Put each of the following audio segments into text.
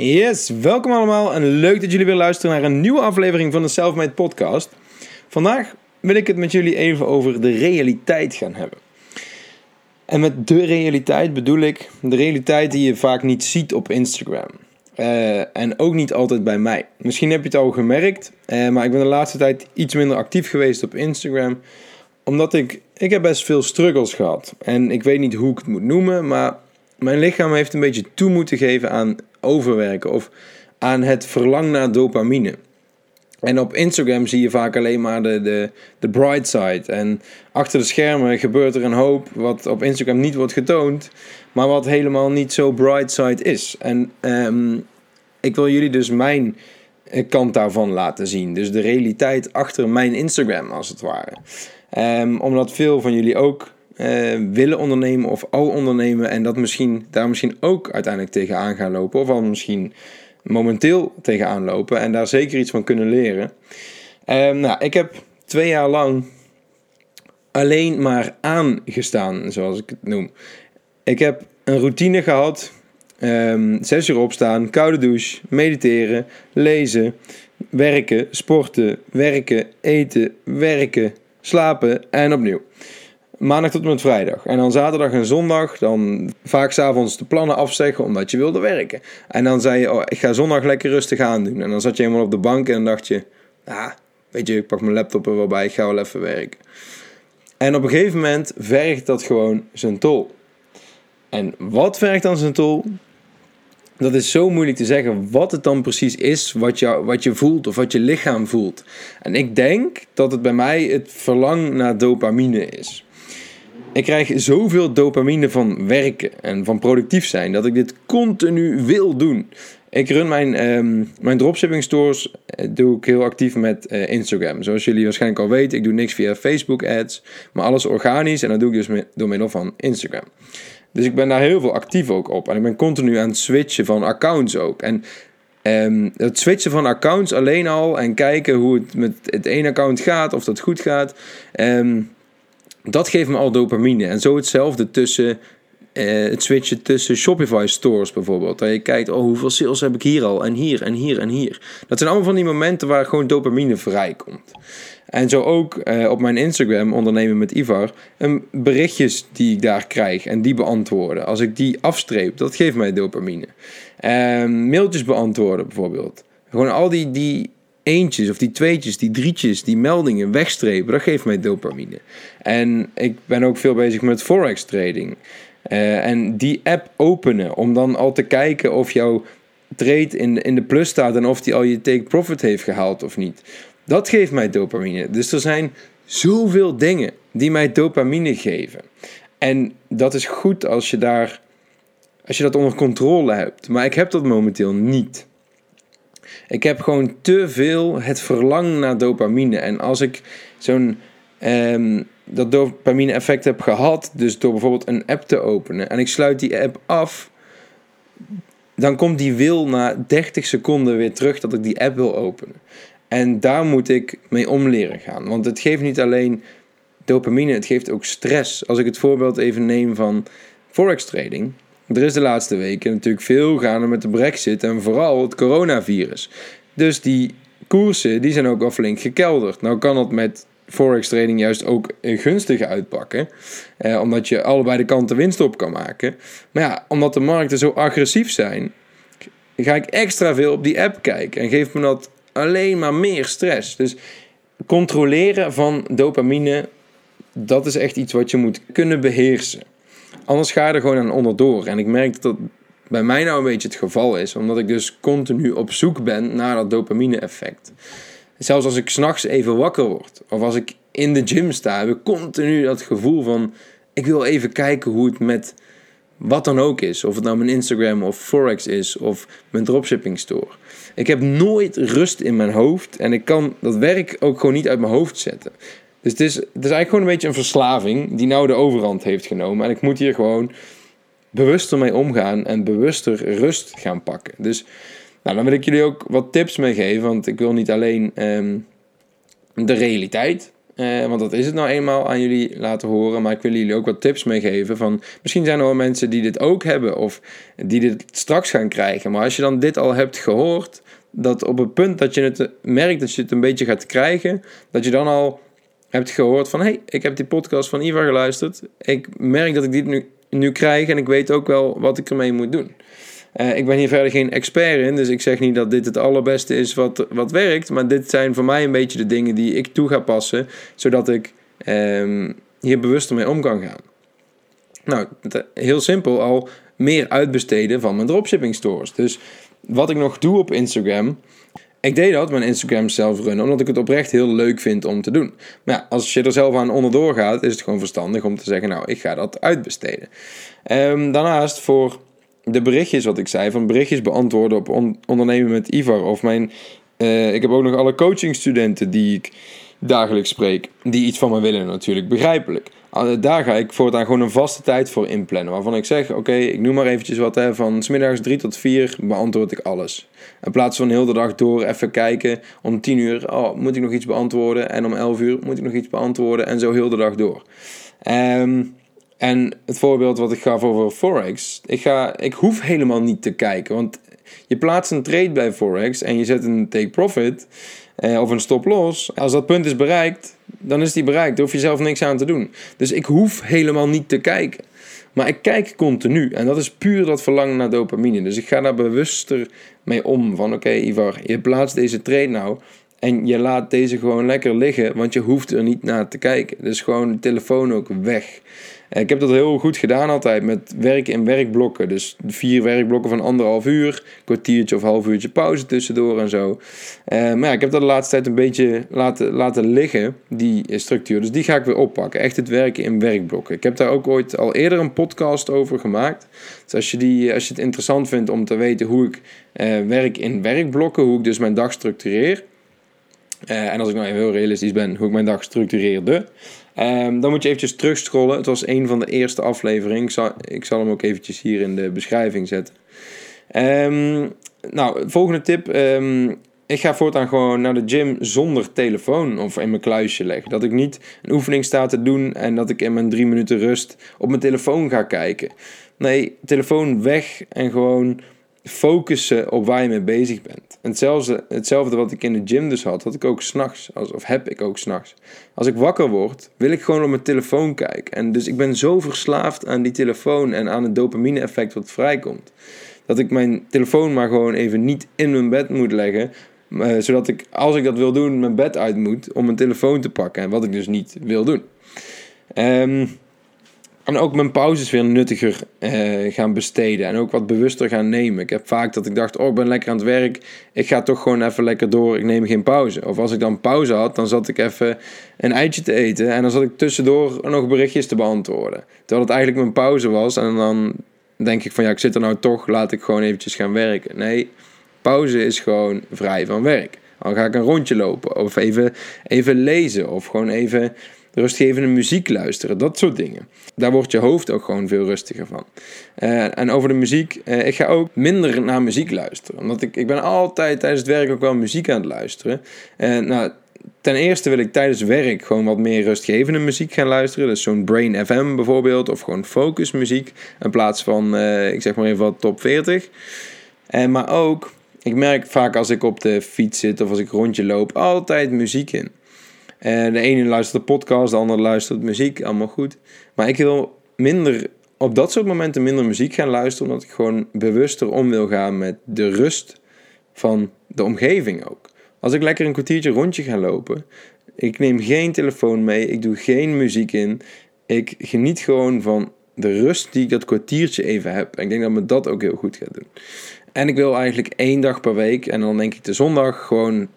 Yes, welkom allemaal en leuk dat jullie weer luisteren naar een nieuwe aflevering van de Selfmade Podcast. Vandaag wil ik het met jullie even over de realiteit gaan hebben. En met de realiteit bedoel ik de realiteit die je vaak niet ziet op Instagram. Uh, en ook niet altijd bij mij. Misschien heb je het al gemerkt, uh, maar ik ben de laatste tijd iets minder actief geweest op Instagram. Omdat ik, ik heb best veel struggles gehad. En ik weet niet hoe ik het moet noemen, maar mijn lichaam heeft een beetje toe moeten geven aan overwerken of aan het verlangen naar dopamine. En op Instagram zie je vaak alleen maar de, de, de bright side. En achter de schermen gebeurt er een hoop wat op Instagram niet wordt getoond, maar wat helemaal niet zo bright side is. En um, ik wil jullie dus mijn kant daarvan laten zien. Dus de realiteit achter mijn Instagram, als het ware. Um, omdat veel van jullie ook uh, willen ondernemen of al ondernemen en dat misschien, daar misschien ook uiteindelijk tegenaan gaan lopen. Of al misschien momenteel tegenaan lopen en daar zeker iets van kunnen leren. Um, nou, ik heb twee jaar lang alleen maar aangestaan, zoals ik het noem. Ik heb een routine gehad. Um, zes uur opstaan, koude douche, mediteren, lezen, werken, sporten, werken, eten, werken, slapen en opnieuw maandag tot en met vrijdag. En dan zaterdag en zondag, dan vaak s'avonds de plannen afzeggen omdat je wilde werken. En dan zei je, oh, ik ga zondag lekker rustig aan doen. En dan zat je helemaal op de bank en dacht je, ah, weet je, ik pak mijn laptop er wel bij, ik ga wel even werken. En op een gegeven moment vergt dat gewoon zijn tol. En wat vergt dan zijn tol? Dat is zo moeilijk te zeggen wat het dan precies is wat je, wat je voelt of wat je lichaam voelt. En ik denk dat het bij mij het verlang naar dopamine is. Ik krijg zoveel dopamine van werken en van productief zijn dat ik dit continu wil doen. Ik run mijn, um, mijn dropshipping stores eh, doe ik heel actief met uh, Instagram. Zoals jullie waarschijnlijk al weten, ik doe niks via Facebook ads, maar alles organisch en dat doe ik dus door middel van Instagram. Dus ik ben daar heel veel actief ook op. En ik ben continu aan het switchen van accounts ook. En um, het switchen van accounts alleen al en kijken hoe het met het ene account gaat, of dat goed gaat. Um, dat geeft me al dopamine. En zo hetzelfde tussen uh, het switchen tussen Shopify stores bijvoorbeeld. Dat je kijkt, oh hoeveel sales heb ik hier al en hier en hier en hier. Dat zijn allemaal van die momenten waar gewoon dopamine vrijkomt. En zo ook uh, op mijn Instagram, ondernemen met Ivar, een berichtjes die ik daar krijg en die beantwoorden. Als ik die afstreep, dat geeft mij dopamine. Uh, mailtjes beantwoorden bijvoorbeeld. Gewoon al die, die eentjes of die tweetjes, die drietjes, die meldingen wegstrepen, dat geeft mij dopamine. En ik ben ook veel bezig met forex trading. Uh, en die app openen om dan al te kijken of jouw trade in, in de plus staat en of die al je take profit heeft gehaald of niet. Dat geeft mij dopamine. Dus er zijn zoveel dingen die mij dopamine geven. En dat is goed als je daar als je dat onder controle hebt. Maar ik heb dat momenteel niet. Ik heb gewoon te veel het verlangen naar dopamine. En als ik zo'n um, dat dopamine effect heb gehad, dus door bijvoorbeeld een app te openen en ik sluit die app af, dan komt die wil na 30 seconden weer terug dat ik die app wil openen. En daar moet ik mee om leren gaan. Want het geeft niet alleen dopamine, het geeft ook stress. Als ik het voorbeeld even neem van forex trading. Er is de laatste weken natuurlijk veel gaande met de brexit en vooral het coronavirus. Dus die koersen die zijn ook al flink gekelderd. Nou kan dat met forex trading juist ook gunstig uitpakken. Eh, omdat je allebei de kanten winst op kan maken. Maar ja, omdat de markten zo agressief zijn, ga ik extra veel op die app kijken. En geeft me dat alleen maar meer stress. Dus controleren van dopamine, dat is echt iets wat je moet kunnen beheersen. Anders ga je er gewoon aan onderdoor. En ik merk dat dat bij mij nou een beetje het geval is, omdat ik dus continu op zoek ben naar dat dopamine-effect. Zelfs als ik s'nachts even wakker word, of als ik in de gym sta, heb ik continu dat gevoel van: ik wil even kijken hoe het met wat dan ook is. Of het nou mijn Instagram of Forex is, of mijn dropshipping store. Ik heb nooit rust in mijn hoofd en ik kan dat werk ook gewoon niet uit mijn hoofd zetten. Dus het is, het is eigenlijk gewoon een beetje een verslaving die nou de overhand heeft genomen. En ik moet hier gewoon bewuster mee omgaan en bewuster rust gaan pakken. Dus nou, dan wil ik jullie ook wat tips mee geven, want ik wil niet alleen um, de realiteit Eh, want dat is het nou eenmaal aan jullie laten horen. Maar ik wil jullie ook wat tips meegeven. Van, misschien zijn er wel mensen die dit ook hebben. Of die dit straks gaan krijgen. Maar als je dan dit al hebt gehoord. Dat op het punt dat je het merkt dat je het een beetje gaat krijgen. Dat je dan al hebt gehoord van... hey, ik heb die podcast van Ivar geluisterd. Ik merk dat ik dit nu, nu krijg. En ik weet ook wel wat ik ermee moet doen. Uh, ik ben hier verder geen expert in, dus ik zeg niet dat dit het allerbeste is wat, wat werkt. Maar dit zijn voor mij een beetje de dingen die ik toe ga passen, zodat ik um, hier bewuster mee om kan gaan. Nou, heel simpel al meer uitbesteden van mijn dropshipping stores. Dus wat ik nog doe op Instagram. Ik deed dat, mijn Instagram zelf runnen, omdat ik het oprecht heel leuk vind om te doen. Maar ja, als je er zelf aan onderdoor gaat, is het gewoon verstandig om te zeggen, nou, ik ga dat uitbesteden. Um, daarnaast voor de berichtjes wat ik zei, van berichtjes beantwoorden op ondernemen met Ivar. Of mijn, uh, ik heb ook nog alle coachingstudenten die ik dagelijks spreek, die iets van me willen natuurlijk, begrijpelijk. Daar ga ik voortaan gewoon een vaste tijd voor inplannen. Waarvan ik zeg, oké, ik noem maar eventjes wat. Hè, van smiddags 3 tot 4 beantwoord ik alles. In plaats van heel de dag door even kijken. Om 10 uur, oh, moet ik nog iets beantwoorden. En om 11 uur moet ik nog iets beantwoorden. En zo heel de dag door. Um, en het voorbeeld wat ik gaf over Forex, ik, ga, ik hoef helemaal niet te kijken. Want je plaatst een trade bij Forex en je zet een take profit eh, of een stop loss. Als dat punt is bereikt, dan is die bereikt. Daar hoef je zelf niks aan te doen. Dus ik hoef helemaal niet te kijken. Maar ik kijk continu. En dat is puur dat verlangen naar dopamine. Dus ik ga daar bewuster mee om. Van oké, Ivar, je plaatst deze trade nou. En je laat deze gewoon lekker liggen. Want je hoeft er niet naar te kijken. Dus gewoon de telefoon ook weg. Eh, ik heb dat heel goed gedaan altijd met werken in werkblokken. Dus vier werkblokken van anderhalf uur, kwartiertje of half uurtje pauze tussendoor en zo. Uh, maar ja, ik heb dat de laatste tijd een beetje laten, laten liggen, die structuur. Dus die ga ik weer oppakken. Echt het werken in werkblokken. Ik heb daar ook ooit al eerder een podcast over gemaakt. Dus als je, die, als je het interessant vindt om te weten hoe ik uh, werk in werkblokken, hoe ik dus mijn dag structureer. en als ik nou even heel realistisch ben, hoe ik mijn dag structureerde. Um, dan moet je eventjes terugscrollen. Het was een van de eerste afleveringen. Ik zal, hem ook eventjes hier in de beschrijving zetten. Um, nou, volgende tip. Um, ik ga voortaan gewoon naar de gym zonder telefoon of in mijn kluisje leggen. Dat ik niet een oefening sta te doen en dat ik in mijn drie minuten rust op mijn telefoon ga kijken. Nee, telefoon weg en gewoon focussen op waar je mee bezig bent. En hetzelfde, hetzelfde wat ik in de gym dus had, had ik ook s'nachts, of heb ik ook s'nachts. Als ik wakker word, wil ik gewoon op mijn telefoon kijken. En dus ik ben zo verslaafd aan die telefoon en aan het dopamine-effect wat vrijkomt. Dat ik mijn telefoon maar gewoon even niet in mijn bed moet leggen. Uh, zodat ik, als ik dat wil doen, mijn bed uit moet om mijn telefoon te pakken. En wat ik dus niet wil doen. Um, en ook mijn pauzes weer nuttiger uh, gaan besteden. En ook wat bewuster gaan nemen. Ik heb vaak dat ik dacht, oh ik ben lekker aan het werk. Ik ga toch gewoon even lekker door. Ik neem geen pauze. Of als ik dan pauze had, dan zat ik even een eitje te eten. En dan zat ik tussendoor nog berichtjes te beantwoorden. Terwijl het eigenlijk mijn pauze was. En dan denk ik van ja, ik zit er nou toch. Laat ik gewoon eventjes gaan werken. Nee, pauze is gewoon vrij van werk. Dan ga ik een rondje lopen. Of even, even lezen. Of gewoon even rustgevende muziek luisteren, dat soort dingen. Daar wordt je hoofd ook gewoon veel rustiger van. Uh, en over de muziek, uh, ik ga ook minder naar muziek luisteren. Omdat ik, ik ben altijd tijdens het werk ook wel muziek aan het luisteren. En uh, nou, ten eerste wil ik tijdens werk gewoon wat meer rustgevende muziek gaan luisteren. Dus zo'n Brain FM bijvoorbeeld, of gewoon focus muziek. In plaats van, ik zeg maar even wat top 40. En, maar ook, ik merk vaak als ik op de fiets zit of als ik rondje loop, altijd muziek in. En de ene luistert de podcast, de andere luistert muziek, allemaal goed. Maar ik wil minder, op dat soort momenten minder muziek gaan luisteren, omdat ik gewoon bewuster om wil gaan met de rust van de omgeving ook. Als ik lekker een kwartiertje rondje ga lopen, ik neem geen telefoon mee, ik doe geen muziek in. Ik geniet gewoon van de rust die ik dat kwartiertje even heb. En ik denk dat me dat ook heel goed gaat doen. En ik wil eigenlijk één dag per week, en dan denk ik de zondag, gewoon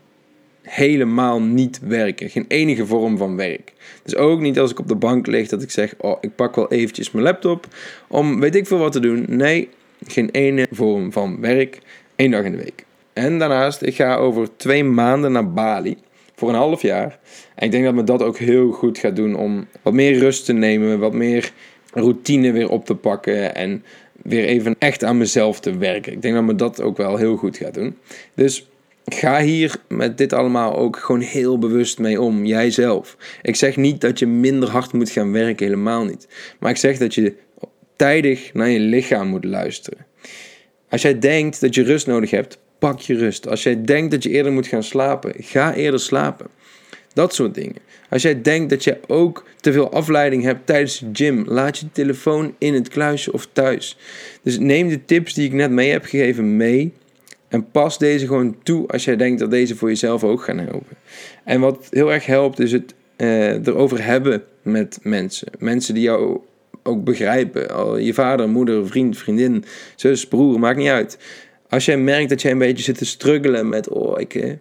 helemaal niet werken. Geen enige vorm van werk. Dus ook niet als ik op de bank lig dat ik zeg: Oh, ik pak wel eventjes mijn laptop om weet ik veel wat te doen. Nee, geen ene vorm van werk. één dag in de week. En daarnaast, ik ga over twee maanden naar Bali voor een half jaar. En ik denk dat me dat ook heel goed gaat doen om wat meer rust te nemen, wat meer routine weer op te pakken en weer even echt aan mezelf te werken. Ik denk dat me dat ook wel heel goed gaat doen. Dus ga hier met dit allemaal ook gewoon heel bewust mee om, jijzelf. Ik zeg niet dat je minder hard moet gaan werken, helemaal niet. Maar ik zeg dat je tijdig naar je lichaam moet luisteren. Als jij denkt dat je rust nodig hebt, pak je rust. Als jij denkt dat je eerder moet gaan slapen, ga eerder slapen. Dat soort dingen. Als jij denkt dat je ook te veel afleiding hebt tijdens de gym, laat je telefoon in het kluisje of thuis. Dus neem de tips die ik net mee heb gegeven mee. En pas deze gewoon toe als jij denkt dat deze voor jezelf ook gaan helpen. En wat heel erg helpt is het uh, erover hebben met mensen. Mensen die jou ook begrijpen. Al je vader, moeder, vriend, vriendin, zus, broer, maakt niet uit. Als jij merkt dat jij een beetje zit te struggelen met, oh, ik eh,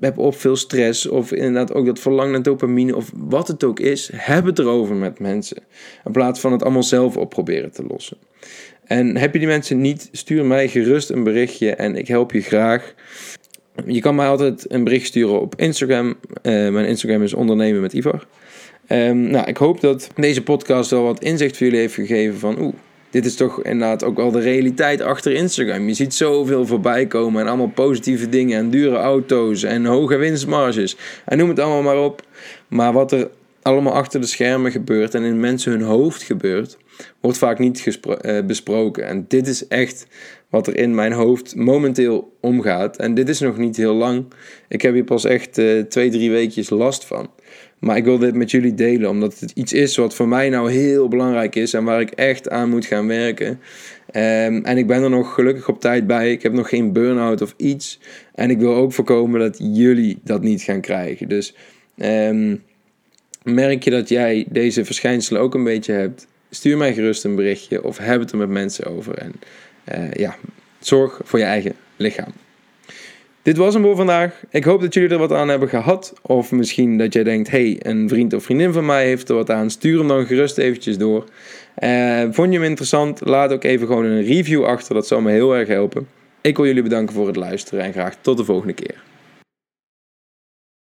heb op veel stress, of inderdaad ook dat verlangen naar dopamine, of wat het ook is, heb het erover met mensen. In plaats van het allemaal zelf op proberen te lossen. En heb je die mensen niet, stuur mij gerust een berichtje en ik help je graag. Je kan mij altijd een bericht sturen op Instagram. Uh, mijn Instagram is ondernemen met Ivar. Um, nou, ik hoop dat deze podcast wel wat inzicht voor jullie heeft gegeven van oeh, dit is toch inderdaad ook wel de realiteit achter Instagram. Je ziet zoveel voorbij komen en allemaal positieve dingen en dure auto's en hoge winstmarges en noem het allemaal maar op. Maar wat er allemaal achter de schermen gebeurt en in mensen hun hoofd gebeurt, wordt vaak niet uh, besproken. En dit is echt wat er in mijn hoofd momenteel omgaat. En dit is nog niet heel lang. Ik heb hier pas echt uh, twee, drie weekjes last van. Maar ik wil dit met jullie delen, omdat het iets is wat voor mij nou heel belangrijk is en waar ik echt aan moet gaan werken. Um, en ik ben er nog gelukkig op tijd bij. Ik heb nog geen burn-out of iets. En ik wil ook voorkomen dat jullie dat niet gaan krijgen. Dus um, merk je dat jij deze verschijnselen ook een beetje hebt? Stuur mij gerust een berichtje of heb het er met mensen over. En uh, ja, zorg voor je eigen lichaam. Dit was hem voor vandaag. Ik hoop dat jullie er wat aan hebben gehad. Of misschien dat jij denkt, hey, een vriend of vriendin van mij heeft er wat aan. Stuur hem dan gerust eventjes door. Uh, vond je hem interessant? Laat ook even gewoon een review achter. Dat zou me heel erg helpen. Ik wil jullie bedanken voor het luisteren en graag tot de volgende keer.